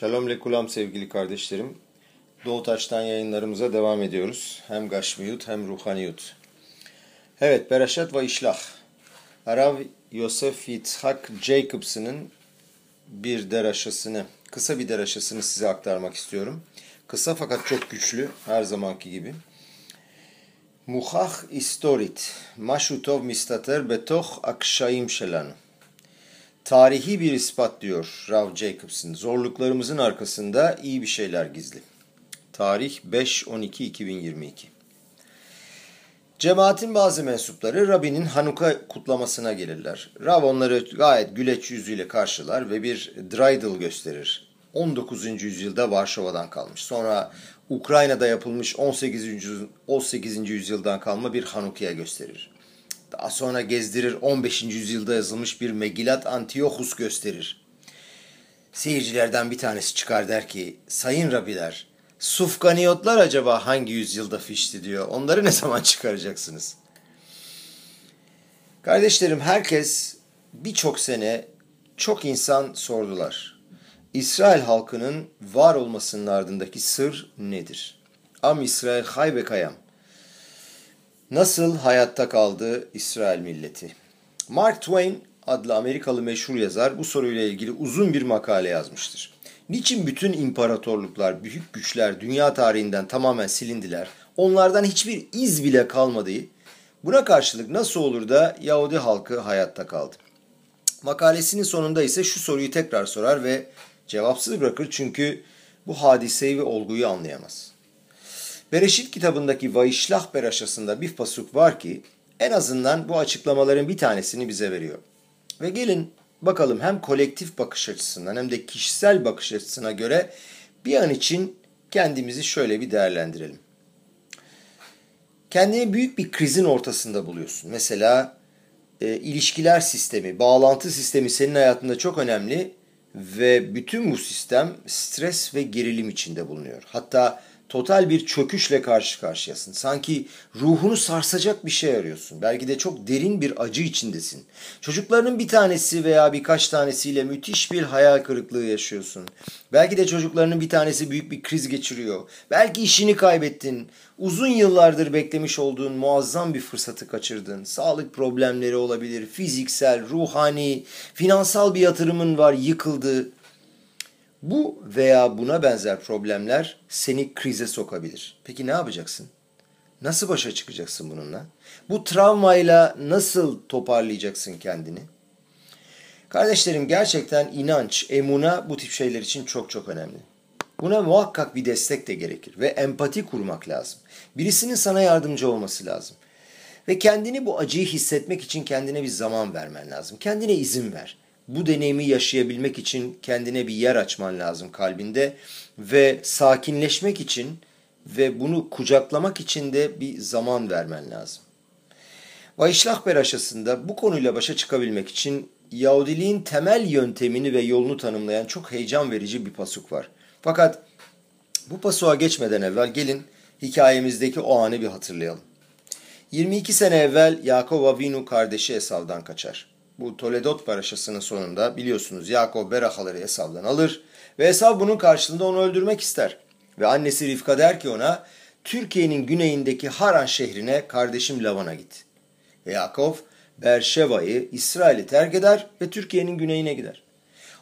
Shalom lekulam sevgili kardeşlerim. Doğu Taş'tan yayınlarımıza devam ediyoruz. Hem Gaşmiyut hem Ruhaniyut. Evet, Bereşet ve İşlah. Arav Yosef Yitzhak Jacobs'ın bir deraşasını, kısa bir deraşasını size aktarmak istiyorum. Kısa fakat çok güçlü, her zamanki gibi. Muhah istorit, maşutov mistater betoch akşayim şelanu. Tarihi bir ispat diyor Rav Jacobson. Zorluklarımızın arkasında iyi bir şeyler gizli. Tarih 5-12-2022 Cemaatin bazı mensupları Rabbinin Hanuka kutlamasına gelirler. Rav onları gayet güleç yüzüyle karşılar ve bir dreidel gösterir. 19. yüzyılda Varşova'dan kalmış. Sonra Ukrayna'da yapılmış 18. 18. yüzyıldan kalma bir Hanuka'ya gösterir. Daha sonra gezdirir 15. yüzyılda yazılmış bir Megilat Antiochus gösterir. Seyircilerden bir tanesi çıkar der ki, Sayın Rabiler, Sufganiyotlar acaba hangi yüzyılda fişti diyor. Onları ne zaman çıkaracaksınız? Kardeşlerim herkes birçok sene çok insan sordular. İsrail halkının var olmasının ardındaki sır nedir? Am İsrail haybe kayam. Nasıl hayatta kaldı İsrail milleti? Mark Twain adlı Amerikalı meşhur yazar bu soruyla ilgili uzun bir makale yazmıştır. Niçin bütün imparatorluklar, büyük güçler dünya tarihinden tamamen silindiler? Onlardan hiçbir iz bile kalmadı. Buna karşılık nasıl olur da Yahudi halkı hayatta kaldı? Makalesinin sonunda ise şu soruyu tekrar sorar ve cevapsız bırakır çünkü bu hadiseyi ve olguyu anlayamaz. Bereşit kitabındaki Vayişlah Beraşası'nda bir pasuk var ki en azından bu açıklamaların bir tanesini bize veriyor. Ve gelin bakalım hem kolektif bakış açısından hem de kişisel bakış açısına göre bir an için kendimizi şöyle bir değerlendirelim. Kendini büyük bir krizin ortasında buluyorsun. Mesela e, ilişkiler sistemi, bağlantı sistemi senin hayatında çok önemli ve bütün bu sistem stres ve gerilim içinde bulunuyor. Hatta total bir çöküşle karşı karşıyasın. Sanki ruhunu sarsacak bir şey arıyorsun. Belki de çok derin bir acı içindesin. Çocuklarının bir tanesi veya birkaç tanesiyle müthiş bir hayal kırıklığı yaşıyorsun. Belki de çocuklarının bir tanesi büyük bir kriz geçiriyor. Belki işini kaybettin. Uzun yıllardır beklemiş olduğun muazzam bir fırsatı kaçırdın. Sağlık problemleri olabilir, fiziksel, ruhani, finansal bir yatırımın var, yıkıldı. Bu veya buna benzer problemler seni krize sokabilir. Peki ne yapacaksın? Nasıl başa çıkacaksın bununla? Bu travmayla nasıl toparlayacaksın kendini? Kardeşlerim gerçekten inanç, emuna bu tip şeyler için çok çok önemli. Buna muhakkak bir destek de gerekir ve empati kurmak lazım. Birisinin sana yardımcı olması lazım. Ve kendini bu acıyı hissetmek için kendine bir zaman vermen lazım. Kendine izin ver bu deneyimi yaşayabilmek için kendine bir yer açman lazım kalbinde ve sakinleşmek için ve bunu kucaklamak için de bir zaman vermen lazım. Vayişlah Beraşası'nda bu konuyla başa çıkabilmek için Yahudiliğin temel yöntemini ve yolunu tanımlayan çok heyecan verici bir pasuk var. Fakat bu pasuğa geçmeden evvel gelin hikayemizdeki o anı bir hatırlayalım. 22 sene evvel Yakov Avinu kardeşi Esav'dan kaçar bu Toledot paraşasının sonunda biliyorsunuz Yakob Berahaları Esav'dan alır ve Esav bunun karşılığında onu öldürmek ister. Ve annesi Rifka der ki ona Türkiye'nin güneyindeki Haran şehrine kardeşim Lavan'a git. Ve Yakov Berşeva'yı İsrail'i terk eder ve Türkiye'nin güneyine gider.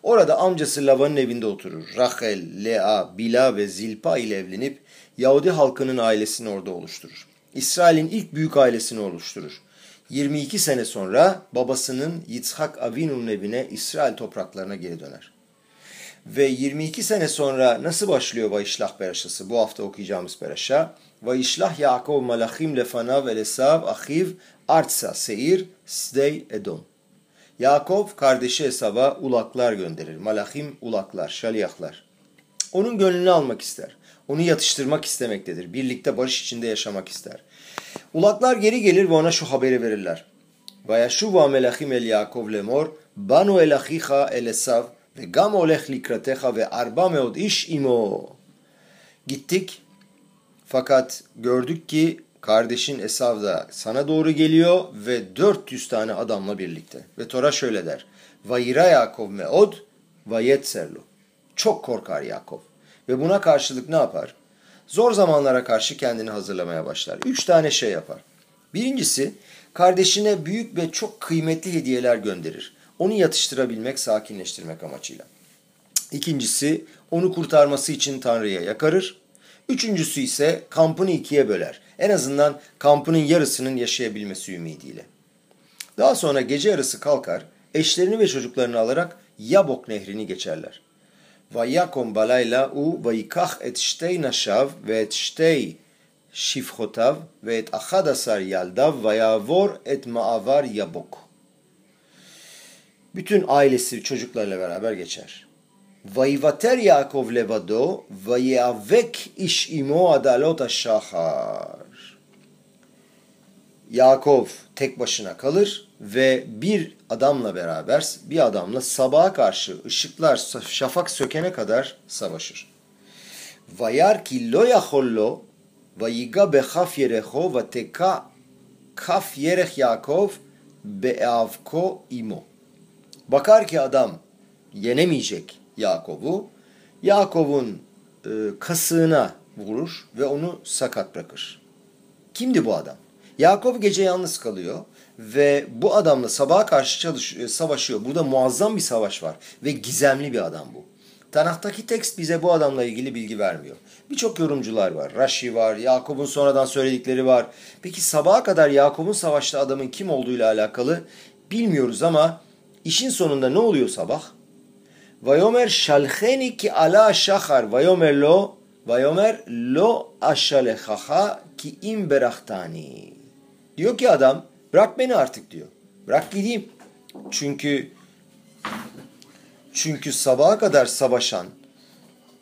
Orada amcası Lavan'ın evinde oturur. Rachel, Lea, Bila ve Zilpa ile evlenip Yahudi halkının ailesini orada oluşturur. İsrail'in ilk büyük ailesini oluşturur. 22 sene sonra babasının Yitzhak Avinu'nun evine İsrail topraklarına geri döner. Ve 22 sene sonra nasıl başlıyor Vayişlah Beraşası? Bu hafta okuyacağımız Beraşa. Vayişlah Yaakov malachim lefanav el Esav achiv artsa seir sdey edom. Yaakov kardeşi Esav'a ulaklar gönderir. Malachim ulaklar, şaliyahlar. Onun gönlünü almak ister. Onu yatıştırmak istemektedir. Birlikte barış içinde yaşamak ister. Ulaklar geri gelir ve ona şu haberi verirler. Vayashuva melachim el Yaakov lemor, banu el achicha el Esav ve gam olech likratecha ve arba meod ish imo. Gittik fakat gördük ki kardeşin Esav da sana doğru geliyor ve 400 tane adamla birlikte. Ve Tora şöyle der. Vayira Yaakov meod vayetserlu. Çok korkar Yakov. Ve buna karşılık ne yapar? Zor zamanlara karşı kendini hazırlamaya başlar. Üç tane şey yapar. Birincisi kardeşine büyük ve çok kıymetli hediyeler gönderir. Onu yatıştırabilmek, sakinleştirmek amacıyla. İkincisi onu kurtarması için Tanrı'ya yakarır. Üçüncüsü ise kampını ikiye böler. En azından kampının yarısının yaşayabilmesi ümidiyle. Daha sonra gece yarısı kalkar, eşlerini ve çocuklarını alarak Yabok nehrini geçerler. ויקום בלילה הוא ויקח את שתי נשיו ואת שתי שפחותיו ואת אחד עשר ילדיו ויעבור את מעבר יבוק. Bütün ailesi çocuklarla beraber geçer. ויוותר יעקב לבדו ויאבק איש עמו עד עלות השחר. Yakov tek başına kalır ve bir adamla beraber, bir adamla sabaha karşı ışıklar şafak sökene kadar savaşır. Vayar ki lo yahollo vayiga bechaf yerecho ve teka kaf yerech Yakov beavko imo. Bakar ki adam yenemeyecek Yakov'u. Yakov'un e, kasığına vurur ve onu sakat bırakır. Kimdi bu adam? Yakup gece yalnız kalıyor ve bu adamla sabaha karşı çalış, e, savaşıyor. Burada muazzam bir savaş var ve gizemli bir adam bu. Tanahtaki tekst bize bu adamla ilgili bilgi vermiyor. Birçok yorumcular var. Rashi var, Yakup'un sonradan söyledikleri var. Peki sabaha kadar Yakup'un savaşta adamın kim olduğuyla alakalı bilmiyoruz ama işin sonunda ne oluyor sabah? Vayomer şalheni ki ala şahar vayomer lo vayomer lo aşalehaha ki im berahtani. Diyor ki adam bırak beni artık diyor. Bırak gideyim. Çünkü çünkü sabaha kadar savaşan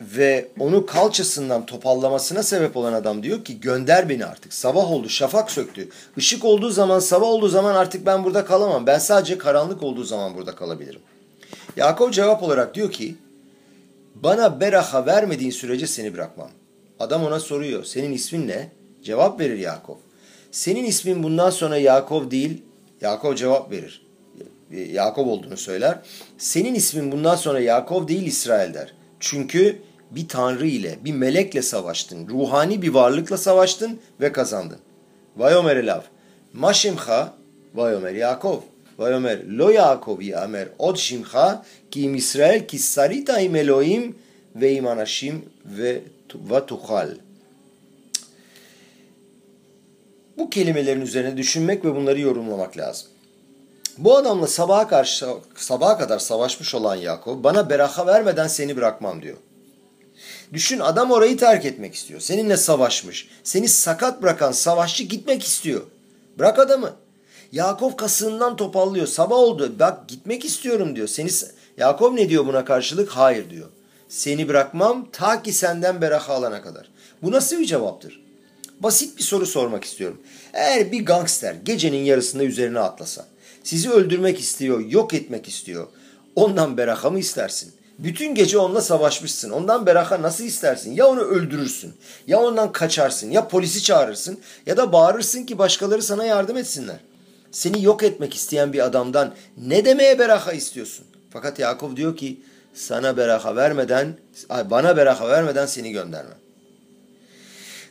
ve onu kalçasından topallamasına sebep olan adam diyor ki gönder beni artık. Sabah oldu, şafak söktü. Işık olduğu zaman, sabah olduğu zaman artık ben burada kalamam. Ben sadece karanlık olduğu zaman burada kalabilirim. Yakup cevap olarak diyor ki bana beraha vermediğin sürece seni bırakmam. Adam ona soruyor senin ismin ne? Cevap verir Yakup. Senin ismin bundan sonra Yakov değil. Yakov cevap verir. Yakov olduğunu söyler. Senin ismin bundan sonra Yakov değil İsrail der. Çünkü bir tanrı ile, bir melekle savaştın. Ruhani bir varlıkla savaştın ve kazandın. Vayomer elav. Maşimcha vayomer Yakov. Vayomer lo Yakov yamer od şimcha ki im İsrail ki sarita im Elohim ve im anashim ve tuhal. Bu kelimelerin üzerine düşünmek ve bunları yorumlamak lazım. Bu adamla sabaha karşı sabaha kadar savaşmış olan Yakup bana beraha vermeden seni bırakmam diyor. Düşün adam orayı terk etmek istiyor. Seninle savaşmış. Seni sakat bırakan savaşçı gitmek istiyor. Bırak adamı. Yakup kasığından topallıyor. Sabah oldu. Bak gitmek istiyorum diyor. Seni Yakup ne diyor buna karşılık? Hayır diyor. Seni bırakmam ta ki senden beraha alana kadar. Bu nasıl bir cevaptır? Basit bir soru sormak istiyorum. Eğer bir gangster gecenin yarısında üzerine atlasa, sizi öldürmek istiyor, yok etmek istiyor, ondan beraka mı istersin? Bütün gece onunla savaşmışsın. Ondan beraka nasıl istersin? Ya onu öldürürsün, ya ondan kaçarsın, ya polisi çağırırsın, ya da bağırırsın ki başkaları sana yardım etsinler. Seni yok etmek isteyen bir adamdan ne demeye beraka istiyorsun? Fakat Yakup diyor ki sana beraka vermeden, bana beraka vermeden seni göndermem.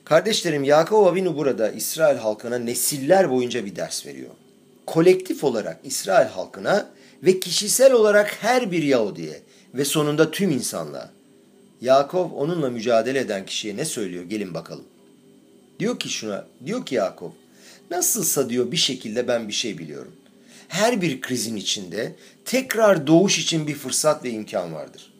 Kardeşlerim Yakup Avinu burada İsrail halkına nesiller boyunca bir ders veriyor. Kolektif olarak İsrail halkına ve kişisel olarak her bir Yahudi'ye ve sonunda tüm insanlığa. Yakup onunla mücadele eden kişiye ne söylüyor gelin bakalım. Diyor ki şuna, diyor ki Yakup, nasılsa diyor bir şekilde ben bir şey biliyorum. Her bir krizin içinde tekrar doğuş için bir fırsat ve imkan vardır.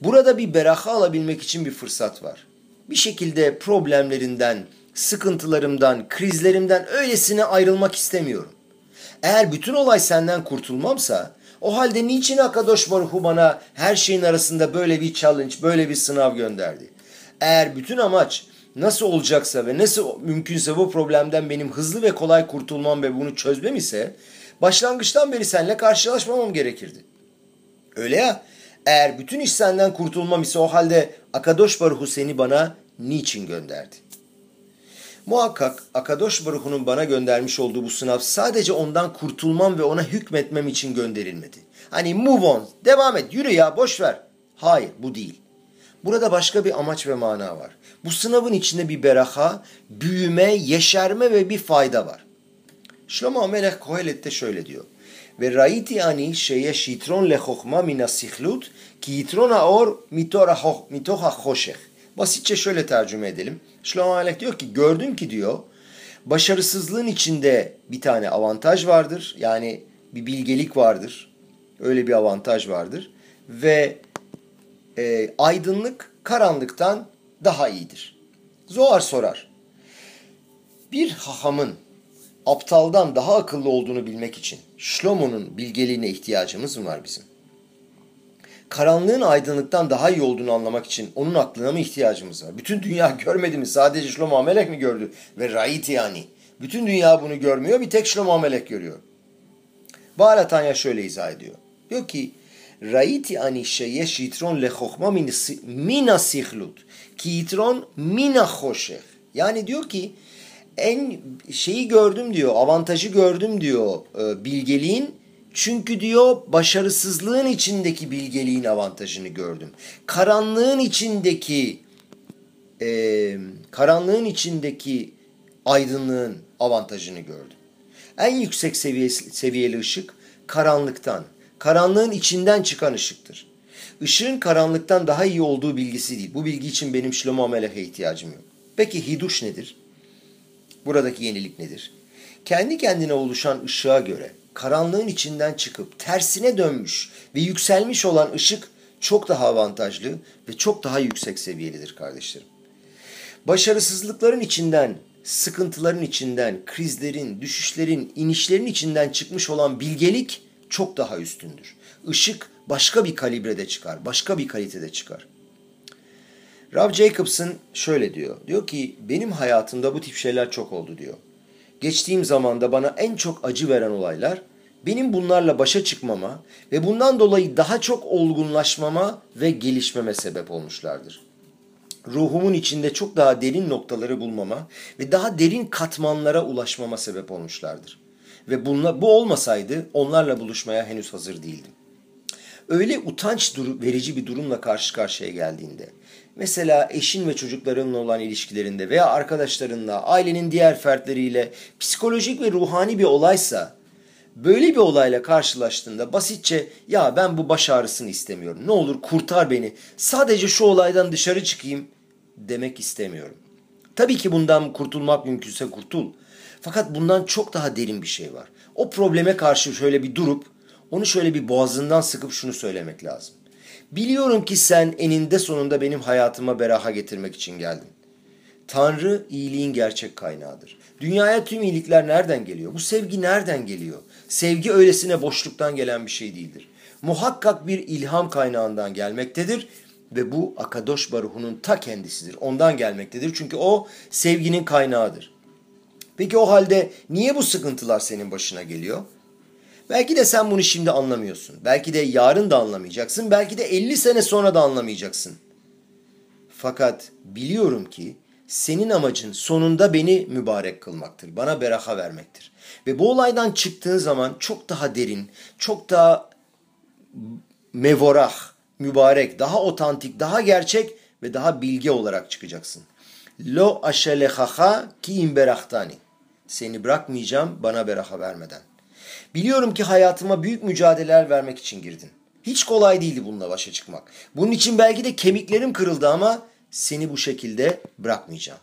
Burada bir beraha alabilmek için bir fırsat var bir şekilde problemlerinden, sıkıntılarımdan, krizlerimden öylesine ayrılmak istemiyorum. Eğer bütün olay senden kurtulmamsa o halde niçin Akadosh Baruhu bana her şeyin arasında böyle bir challenge, böyle bir sınav gönderdi? Eğer bütün amaç nasıl olacaksa ve nasıl mümkünse bu problemden benim hızlı ve kolay kurtulmam ve bunu çözmem ise başlangıçtan beri seninle karşılaşmamam gerekirdi. Öyle ya eğer bütün iş senden kurtulmam ise o halde Akadosh Baruhu seni bana niçin gönderdi? Muhakkak Akadosh Baruhu'nun bana göndermiş olduğu bu sınav sadece ondan kurtulmam ve ona hükmetmem için gönderilmedi. Hani move on, devam et, yürü ya, boş ver. Hayır bu değil. Burada başka bir amaç ve mana var. Bu sınavın içinde bir beraha, büyüme, yeşerme ve bir fayda var. Şlomo Amelech Kohelet'te şöyle diyor. Ve raiti ani şeye şitron le hokhma mina sihlut ki yitron aor mitoha hoşeh. Basitçe şöyle tercüme edelim. Şlomo Amelech diyor ki gördüm ki diyor başarısızlığın içinde bir tane avantaj vardır. Yani bir bilgelik vardır. Öyle bir avantaj vardır. Ve e, aydınlık karanlıktan daha iyidir. Zoar sorar. Bir hahamın aptaldan daha akıllı olduğunu bilmek için Şlomo'nun bilgeliğine ihtiyacımız mı var bizim? karanlığın aydınlıktan daha iyi olduğunu anlamak için onun aklına mı ihtiyacımız var? Bütün dünya görmedi mi? Sadece Shlomo Amelek mi gördü? Ve Raiti yani. Bütün dünya bunu görmüyor. Bir tek Shlomo Amelek görüyor. Balatanya şöyle izah ediyor. Diyor ki Raiti ani şeyeş yitron le hohma mina sihlut. Ki yitron mina hoşeh. Yani diyor ki en şeyi gördüm diyor, avantajı gördüm diyor e, bilgeliğin çünkü diyor başarısızlığın içindeki bilgeliğin avantajını gördüm. Karanlığın içindeki e, karanlığın içindeki aydınlığın avantajını gördüm. En yüksek seviye, seviyeli ışık karanlıktan, karanlığın içinden çıkan ışıktır. Işığın karanlıktan daha iyi olduğu bilgisi değil. Bu bilgi için benim Şlomo Amelech'e ihtiyacım yok. Peki hiduş nedir? Buradaki yenilik nedir? Kendi kendine oluşan ışığa göre karanlığın içinden çıkıp tersine dönmüş ve yükselmiş olan ışık çok daha avantajlı ve çok daha yüksek seviyelidir kardeşlerim. Başarısızlıkların içinden, sıkıntıların içinden, krizlerin, düşüşlerin, inişlerin içinden çıkmış olan bilgelik çok daha üstündür. Işık başka bir kalibrede çıkar, başka bir kalitede çıkar. Rob Jacobson şöyle diyor. Diyor ki benim hayatımda bu tip şeyler çok oldu diyor. Geçtiğim zamanda bana en çok acı veren olaylar benim bunlarla başa çıkmama ve bundan dolayı daha çok olgunlaşmama ve gelişmeme sebep olmuşlardır. Ruhumun içinde çok daha derin noktaları bulmama ve daha derin katmanlara ulaşmama sebep olmuşlardır. Ve bunla, bu olmasaydı onlarla buluşmaya henüz hazır değildim. Öyle utanç verici bir durumla karşı karşıya geldiğinde, mesela eşin ve çocuklarınla olan ilişkilerinde veya arkadaşlarınla, ailenin diğer fertleriyle psikolojik ve ruhani bir olaysa, böyle bir olayla karşılaştığında basitçe ya ben bu baş ağrısını istemiyorum. Ne olur kurtar beni. Sadece şu olaydan dışarı çıkayım demek istemiyorum. Tabii ki bundan kurtulmak mümkünse kurtul. Fakat bundan çok daha derin bir şey var. O probleme karşı şöyle bir durup onu şöyle bir boğazından sıkıp şunu söylemek lazım. Biliyorum ki sen eninde sonunda benim hayatıma beraha getirmek için geldin. Tanrı iyiliğin gerçek kaynağıdır. Dünyaya tüm iyilikler nereden geliyor? Bu sevgi nereden geliyor? Sevgi öylesine boşluktan gelen bir şey değildir. Muhakkak bir ilham kaynağından gelmektedir ve bu Akadosh Baruhu'nun ta kendisidir. Ondan gelmektedir çünkü o sevginin kaynağıdır. Peki o halde niye bu sıkıntılar senin başına geliyor? Belki de sen bunu şimdi anlamıyorsun. Belki de yarın da anlamayacaksın. Belki de 50 sene sonra da anlamayacaksın. Fakat biliyorum ki senin amacın sonunda beni mübarek kılmaktır. Bana beraha vermektir. Ve bu olaydan çıktığın zaman çok daha derin, çok daha mevorah, mübarek, daha otantik, daha gerçek ve daha bilge olarak çıkacaksın. Lo aşelehaha ki imberahtani. Seni bırakmayacağım bana beraha vermeden. Biliyorum ki hayatıma büyük mücadeleler vermek için girdin. Hiç kolay değildi bununla başa çıkmak. Bunun için belki de kemiklerim kırıldı ama seni bu şekilde bırakmayacağım.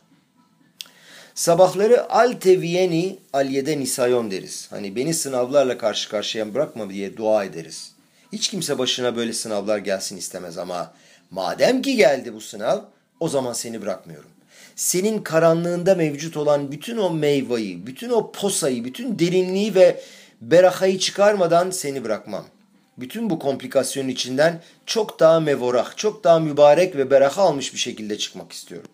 Sabahları al teviyeni al yede nisayon deriz. Hani beni sınavlarla karşı karşıya bırakma diye dua ederiz. Hiç kimse başına böyle sınavlar gelsin istemez ama madem ki geldi bu sınav o zaman seni bırakmıyorum senin karanlığında mevcut olan bütün o meyveyi, bütün o posayı, bütün derinliği ve berahayı çıkarmadan seni bırakmam. Bütün bu komplikasyonun içinden çok daha mevorah, çok daha mübarek ve beraha almış bir şekilde çıkmak istiyorum.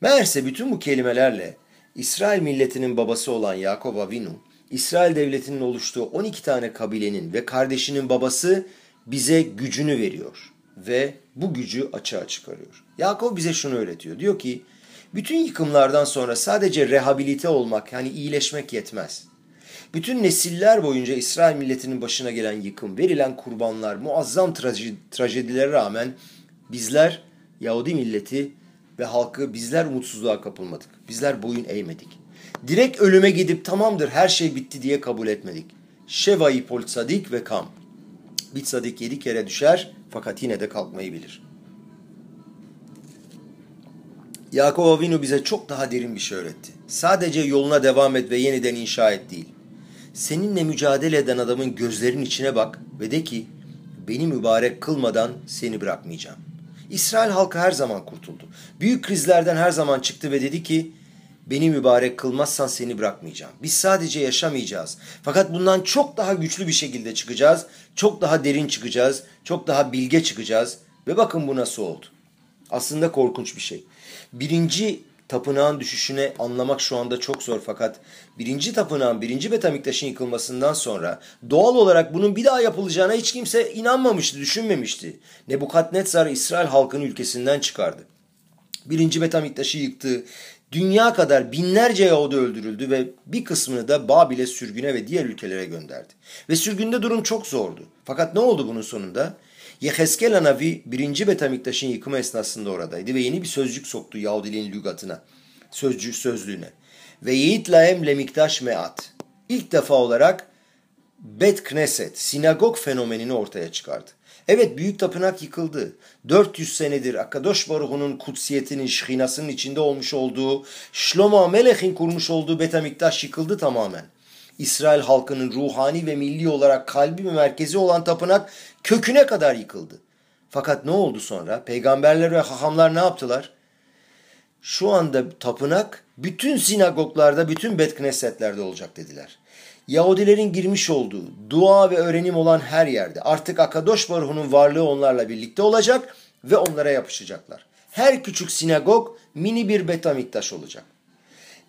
Meğerse bütün bu kelimelerle İsrail milletinin babası olan Yakob Avinu, İsrail devletinin oluştuğu 12 tane kabilenin ve kardeşinin babası bize gücünü veriyor ve bu gücü açığa çıkarıyor. Yakup bize şunu öğretiyor. Diyor ki bütün yıkımlardan sonra sadece rehabilite olmak yani iyileşmek yetmez. Bütün nesiller boyunca İsrail milletinin başına gelen yıkım, verilen kurbanlar, muazzam trajedilere rağmen bizler Yahudi milleti ve halkı bizler umutsuzluğa kapılmadık. Bizler boyun eğmedik. Direkt ölüme gidip tamamdır her şey bitti diye kabul etmedik. Şevai pol ve kam. Bir sadik yedi kere düşer fakat yine de kalkmayı bilir. Yakov Avinu bize çok daha derin bir şey öğretti. Sadece yoluna devam et ve yeniden inşa et değil. Seninle mücadele eden adamın gözlerinin içine bak ve de ki beni mübarek kılmadan seni bırakmayacağım. İsrail halkı her zaman kurtuldu. Büyük krizlerden her zaman çıktı ve dedi ki beni mübarek kılmazsan seni bırakmayacağım. Biz sadece yaşamayacağız. Fakat bundan çok daha güçlü bir şekilde çıkacağız. Çok daha derin çıkacağız. Çok daha bilge çıkacağız. Ve bakın bu nasıl oldu. Aslında korkunç bir şey. Birinci tapınağın düşüşüne anlamak şu anda çok zor fakat birinci tapınağın birinci Betamiktaş'ın yıkılmasından sonra doğal olarak bunun bir daha yapılacağına hiç kimse inanmamıştı, düşünmemişti. Nebukadnezar İsrail halkını ülkesinden çıkardı. Birinci Betamiktaş'ı yıktı. Dünya kadar binlerce Yahudi öldürüldü ve bir kısmını da Babil'e sürgüne ve diğer ülkelere gönderdi. Ve sürgünde durum çok zordu. Fakat ne oldu bunun sonunda? Yeheskel Anavi birinci Betamiktaş'ın yıkımı esnasında oradaydı ve yeni bir sözcük soktu Yahudiliğin lügatına, sözcük sözlüğüne. Ve Yiğit Laem Lemiktaş Meat. İlk defa olarak Bet Knesset, sinagog fenomenini ortaya çıkardı. Evet büyük tapınak yıkıldı. 400 senedir Akadosh Baruhu'nun kutsiyetinin, şihinasının içinde olmuş olduğu, Shlomo Amelech'in kurmuş olduğu Betamiktaş yıkıldı tamamen. İsrail halkının ruhani ve milli olarak kalbi ve merkezi olan tapınak köküne kadar yıkıldı. Fakat ne oldu sonra? Peygamberler ve hahamlar ne yaptılar? Şu anda tapınak bütün sinagoglarda, bütün betknesetlerde olacak dediler. Yahudilerin girmiş olduğu dua ve öğrenim olan her yerde artık Akadosh Baruhu'nun varlığı onlarla birlikte olacak ve onlara yapışacaklar. Her küçük sinagog mini bir betamiktaş olacak.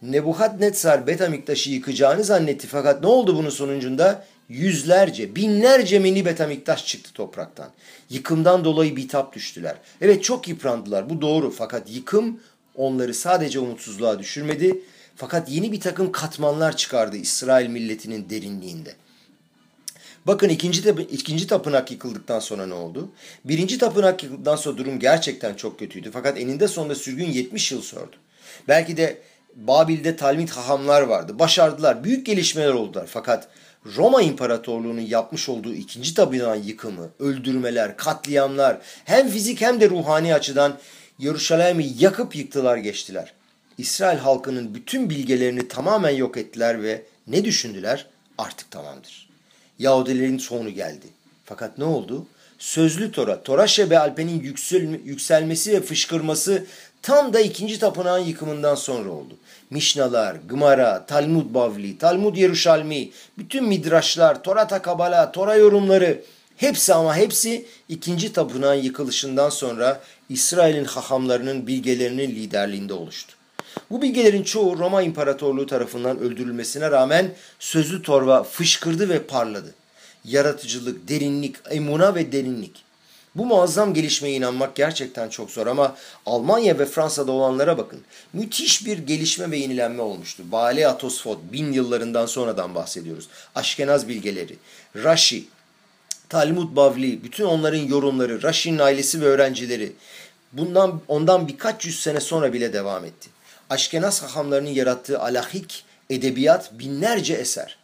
Nebuchadnezzar Betamiktaş'ı yıkacağını zannetti fakat ne oldu bunun sonucunda? Yüzlerce, binlerce mini Betamiktaş çıktı topraktan. Yıkımdan dolayı bitap düştüler. Evet çok yıprandılar bu doğru fakat yıkım onları sadece umutsuzluğa düşürmedi. Fakat yeni bir takım katmanlar çıkardı İsrail milletinin derinliğinde. Bakın ikinci, ikinci tapınak yıkıldıktan sonra ne oldu? Birinci tapınak yıkıldıktan sonra durum gerçekten çok kötüydü. Fakat eninde sonunda sürgün 70 yıl sürdü. Belki de Babil'de Talmid hahamlar vardı. Başardılar. Büyük gelişmeler oldular. Fakat Roma İmparatorluğu'nun yapmış olduğu ikinci tapınağın yıkımı, öldürmeler, katliamlar hem fizik hem de ruhani açıdan Yeruşalim'i yakıp yıktılar geçtiler. İsrail halkının bütün bilgelerini tamamen yok ettiler ve ne düşündüler? Artık tamamdır. Yahudilerin sonu geldi. Fakat ne oldu? Sözlü Tora, Tora Şebe Alpe'nin yükselmesi ve fışkırması tam da ikinci tapınağın yıkımından sonra oldu. Mişnalar, Gımara, Talmud Bavli, Talmud Yeruşalmi, bütün midraşlar, Tora Takabala, Tora yorumları hepsi ama hepsi ikinci tapınağın yıkılışından sonra İsrail'in hahamlarının bilgelerinin liderliğinde oluştu. Bu bilgelerin çoğu Roma İmparatorluğu tarafından öldürülmesine rağmen sözlü torba fışkırdı ve parladı. Yaratıcılık, derinlik, emuna ve derinlik. Bu muazzam gelişmeye inanmak gerçekten çok zor ama Almanya ve Fransa'da olanlara bakın. Müthiş bir gelişme ve yenilenme olmuştu. Bale Atosfot bin yıllarından sonradan bahsediyoruz. Aşkenaz bilgeleri, Rashi, Talmud Bavli, bütün onların yorumları, Rashi'nin ailesi ve öğrencileri bundan ondan birkaç yüz sene sonra bile devam etti. Aşkenaz hahamlarının yarattığı alahik, edebiyat binlerce eser.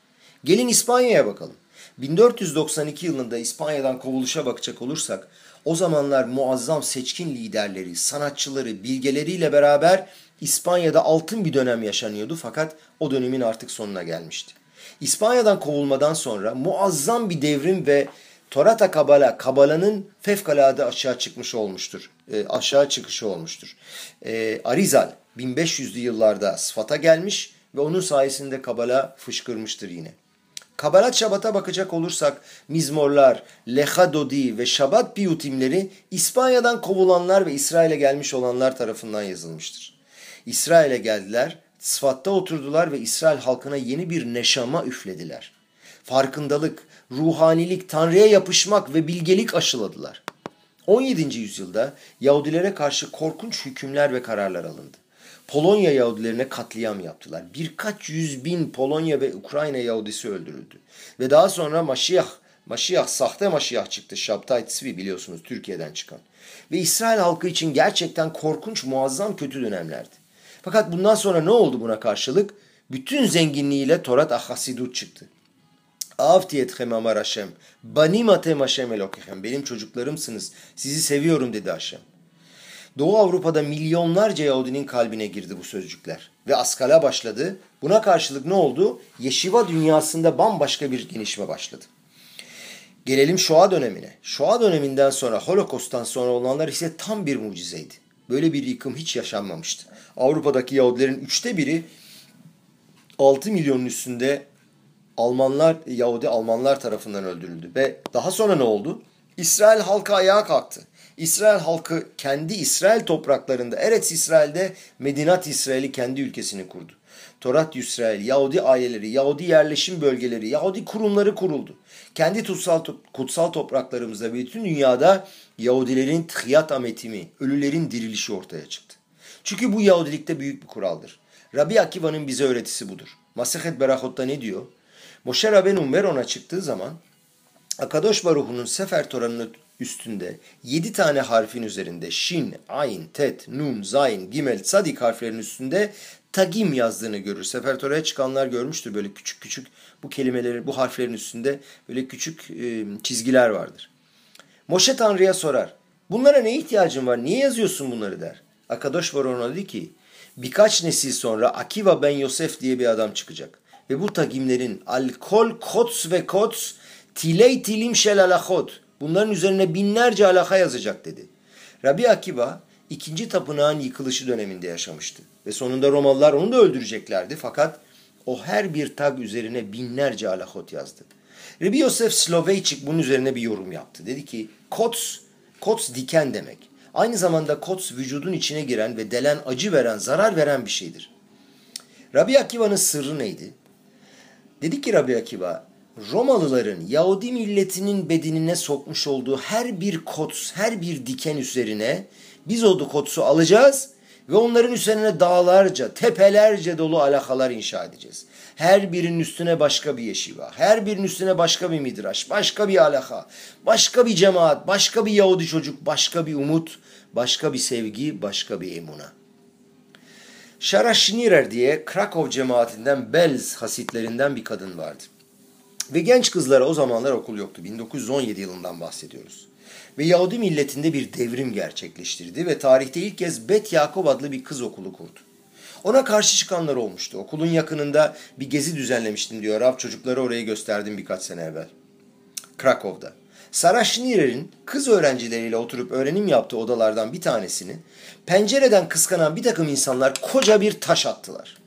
Gelin İspanya'ya bakalım. 1492 yılında İspanya'dan kovuluşa bakacak olursak o zamanlar muazzam seçkin liderleri, sanatçıları, bilgeleriyle beraber İspanya'da altın bir dönem yaşanıyordu fakat o dönemin artık sonuna gelmişti. İspanya'dan kovulmadan sonra muazzam bir devrim ve Torata Kabala, Kabala'nın fevkalade aşağı çıkmış olmuştur. E, aşağı çıkışı olmuştur. E, Arizal 1500'lü yıllarda Sıfat'a gelmiş ve onun sayesinde Kabala fışkırmıştır yine. Kabalat Şabat'a bakacak olursak Mizmorlar, Lechadodi ve Şabat piyutimleri İspanya'dan kovulanlar ve İsrail'e gelmiş olanlar tarafından yazılmıştır. İsrail'e geldiler, Sıfat'ta oturdular ve İsrail halkına yeni bir neşama üflediler. Farkındalık, ruhanilik, Tanrı'ya yapışmak ve bilgelik aşıladılar. 17. yüzyılda Yahudilere karşı korkunç hükümler ve kararlar alındı. Polonya Yahudilerine katliam yaptılar. Birkaç yüz bin Polonya ve Ukrayna Yahudisi öldürüldü. Ve daha sonra Maşiyah, Maşiyah, sahte Maşiyah çıktı. Şabtay Tzvi biliyorsunuz Türkiye'den çıkan. Ve İsrail halkı için gerçekten korkunç, muazzam kötü dönemlerdi. Fakat bundan sonra ne oldu buna karşılık? Bütün zenginliğiyle Torat Ahasidut çıktı. Avti etchem amar. Banim atem Hashem elokechem. Benim çocuklarımsınız. Sizi seviyorum dedi Hashem. Doğu Avrupa'da milyonlarca Yahudinin kalbine girdi bu sözcükler. Ve askala başladı. Buna karşılık ne oldu? Yeşiva dünyasında bambaşka bir gelişme başladı. Gelelim Shoah dönemine. Shoah döneminden sonra, Holokost'tan sonra olanlar ise tam bir mucizeydi. Böyle bir yıkım hiç yaşanmamıştı. Avrupa'daki Yahudilerin üçte biri 6 milyonun üstünde Almanlar, Yahudi Almanlar tarafından öldürüldü. Ve daha sonra ne oldu? İsrail halkı ayağa kalktı. İsrail halkı kendi İsrail topraklarında, Eretz İsrail'de Medinat İsrail'i kendi ülkesini kurdu. Torat İsrail, Yahudi aileleri, Yahudi yerleşim bölgeleri, Yahudi kurumları kuruldu. Kendi kutsal, kutsal topraklarımızda ve bütün dünyada Yahudilerin tıhyat ametimi, ölülerin dirilişi ortaya çıktı. Çünkü bu Yahudilikte büyük bir kuraldır. Rabbi Akiva'nın bize öğretisi budur. Masehet Berahot'ta ne diyor? Moshe Rabbeinu Meron'a çıktığı zaman Akadosh Baruhu'nun Sefer Toran'ın üstünde yedi tane harfin üzerinde Shin, Ayn, Tet, Nun, Zayn, Gimel, Tzadik harflerinin üstünde Tagim yazdığını görür. Sefer Tora'ya çıkanlar görmüştür böyle küçük küçük bu kelimelerin, bu harflerin üstünde böyle küçük e, çizgiler vardır. Moşe Tanrı'ya sorar. Bunlara ne ihtiyacın var? Niye yazıyorsun bunları der. Akadosh var ona dedi ki birkaç nesil sonra Akiva ben Yosef diye bir adam çıkacak. Ve bu tagimlerin alkol kots ve kots tiley tilim şel alakot bunların üzerine binlerce alaka yazacak dedi. Rabbi Akiva ikinci tapınağın yıkılışı döneminde yaşamıştı. Ve sonunda Romalılar onu da öldüreceklerdi fakat o her bir tag üzerine binlerce alakot yazdı. Rabbi Yosef Sloveyçik bunun üzerine bir yorum yaptı. Dedi ki kots, kots diken demek. Aynı zamanda kots vücudun içine giren ve delen acı veren, zarar veren bir şeydir. Rabbi Akiva'nın sırrı neydi? Dedi ki Rabbi Akiva, Romalıların Yahudi milletinin bedenine sokmuş olduğu her bir kots, her bir diken üzerine biz o kotsu alacağız ve onların üzerine dağlarca, tepelerce dolu alakalar inşa edeceğiz. Her birinin üstüne başka bir yeşiva, her birinin üstüne başka bir midraş, başka bir alaka, başka bir cemaat, başka bir Yahudi çocuk, başka bir umut, başka bir sevgi, başka bir emuna. Şara Schnierer diye Krakow cemaatinden Belz hasitlerinden bir kadın vardı. Ve genç kızlara o zamanlar okul yoktu. 1917 yılından bahsediyoruz. Ve Yahudi milletinde bir devrim gerçekleştirdi ve tarihte ilk kez Bet Yakob adlı bir kız okulu kurdu. Ona karşı çıkanlar olmuştu. Okulun yakınında bir gezi düzenlemiştim diyor. Rav çocukları oraya gösterdim birkaç sene evvel. Krakow'da. Sarah Schnierer'in kız öğrencileriyle oturup öğrenim yaptığı odalardan bir tanesini pencereden kıskanan bir takım insanlar koca bir taş attılar.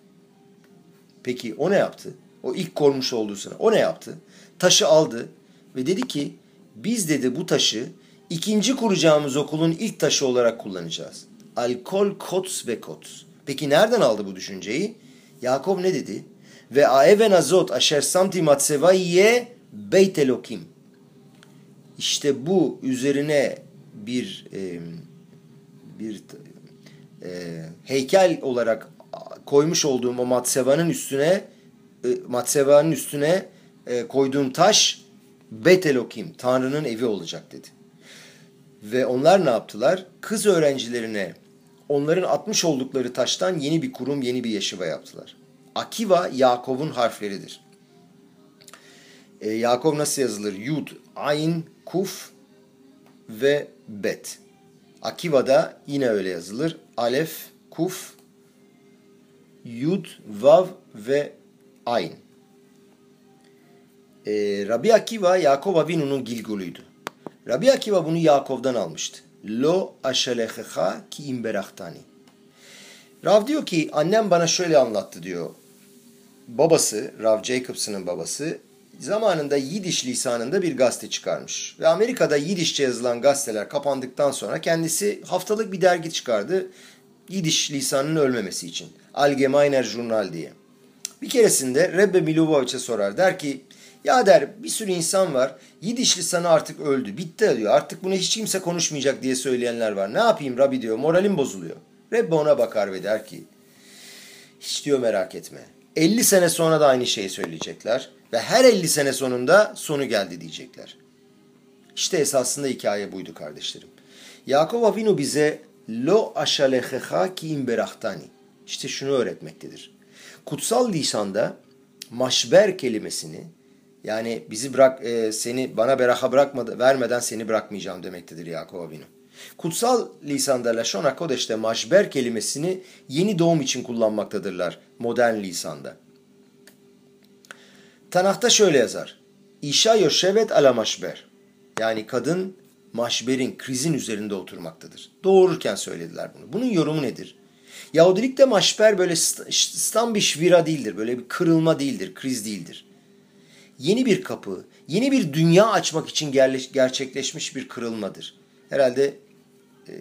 Peki o ne yaptı? O ilk kormuş olduğu sıra. O ne yaptı? Taşı aldı ve dedi ki biz dedi bu taşı ikinci kuracağımız okulun ilk taşı olarak kullanacağız. Alkol kots ve kots. Peki nereden aldı bu düşünceyi? Yakob ne dedi? Ve aeven azot aşer samti matsevaiye beyt elokim. İşte bu üzerine bir e, bir e, heykel olarak koymuş olduğum o matsevanın üstüne e, matsevanın üstüne e, koyduğum taş Bet Elokim, Tanrı'nın evi olacak dedi. Ve onlar ne yaptılar? Kız öğrencilerine onların atmış oldukları taştan yeni bir kurum, yeni bir yeşiva yaptılar. Akiva Yakov'un harfleridir. E, Yakov nasıl yazılır? Yud, Ayn, Kuf ve Bet. Akiva da yine öyle yazılır. Alef, Kuf, Yud, Vav ve Ayn. Ee, Rabbi Akiva Yakov Avinu'nun Gilgul'uydu. Rabbi Akiva bunu Yakov'dan almıştı. Lo aşeleheha ki imberahtani. Rav diyor ki annem bana şöyle anlattı diyor. Babası, Rav Jacobson'ın babası zamanında Yidiş lisanında bir gazete çıkarmış. Ve Amerika'da Yidişçe yazılan gazeteler kapandıktan sonra kendisi haftalık bir dergi çıkardı. Yidiş lisanının ölmemesi için. Allgemeiner Journal diye. Bir keresinde Rebbe Milovoviç'e sorar. Der ki ya der bir sürü insan var. Yidiş lisanı artık öldü. Bitti diyor. Artık bunu hiç kimse konuşmayacak diye söyleyenler var. Ne yapayım Rabbi diyor. Moralim bozuluyor. Rebbe ona bakar ve der ki Hiç diyor merak etme. 50 sene sonra da aynı şeyi söyleyecekler. Ve her 50 sene sonunda sonu geldi diyecekler. İşte esasında hikaye buydu kardeşlerim. Yakov Avinu bize lo aşaleheha ki imberahtani. İşte şunu öğretmektedir. Kutsal lisanda maşber kelimesini yani bizi bırak e, seni bana beraha bırakmadı vermeden seni bırakmayacağım demektedir Yakov Avinu. Kutsal lisanda Lashon HaKodesh'te maşber kelimesini yeni doğum için kullanmaktadırlar modern lisanda. Tanah'ta şöyle yazar. İşa yoşevet ala maşber. Yani kadın maşberin, krizin üzerinde oturmaktadır. Doğururken söylediler bunu. Bunun yorumu nedir? Yahudilikte maşber böyle stam bir şvira değildir. Böyle bir kırılma değildir, kriz değildir. Yeni bir kapı, yeni bir dünya açmak için gerçekleşmiş bir kırılmadır. Herhalde e,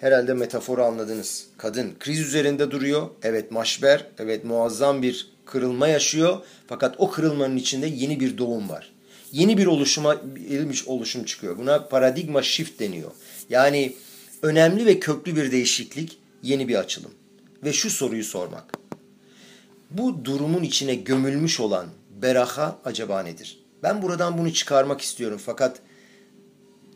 herhalde metaforu anladınız. Kadın kriz üzerinde duruyor. Evet maşber, evet muazzam bir kırılma yaşıyor. Fakat o kırılmanın içinde yeni bir doğum var. Yeni bir oluşuma ilmiş oluşum çıkıyor. Buna paradigma shift deniyor. Yani önemli ve köklü bir değişiklik, yeni bir açılım. Ve şu soruyu sormak. Bu durumun içine gömülmüş olan beraha acaba nedir? Ben buradan bunu çıkarmak istiyorum fakat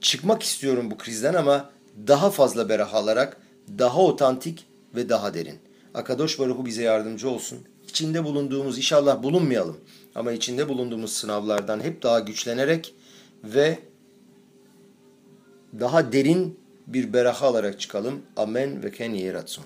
çıkmak istiyorum bu krizden ama daha fazla beraha alarak daha otantik ve daha derin. Akadosh Baruhu bize yardımcı olsun. İçinde bulunduğumuz inşallah bulunmayalım ama içinde bulunduğumuz sınavlardan hep daha güçlenerek ve daha derin bir beraha alarak çıkalım. Amen ve ken yeratson.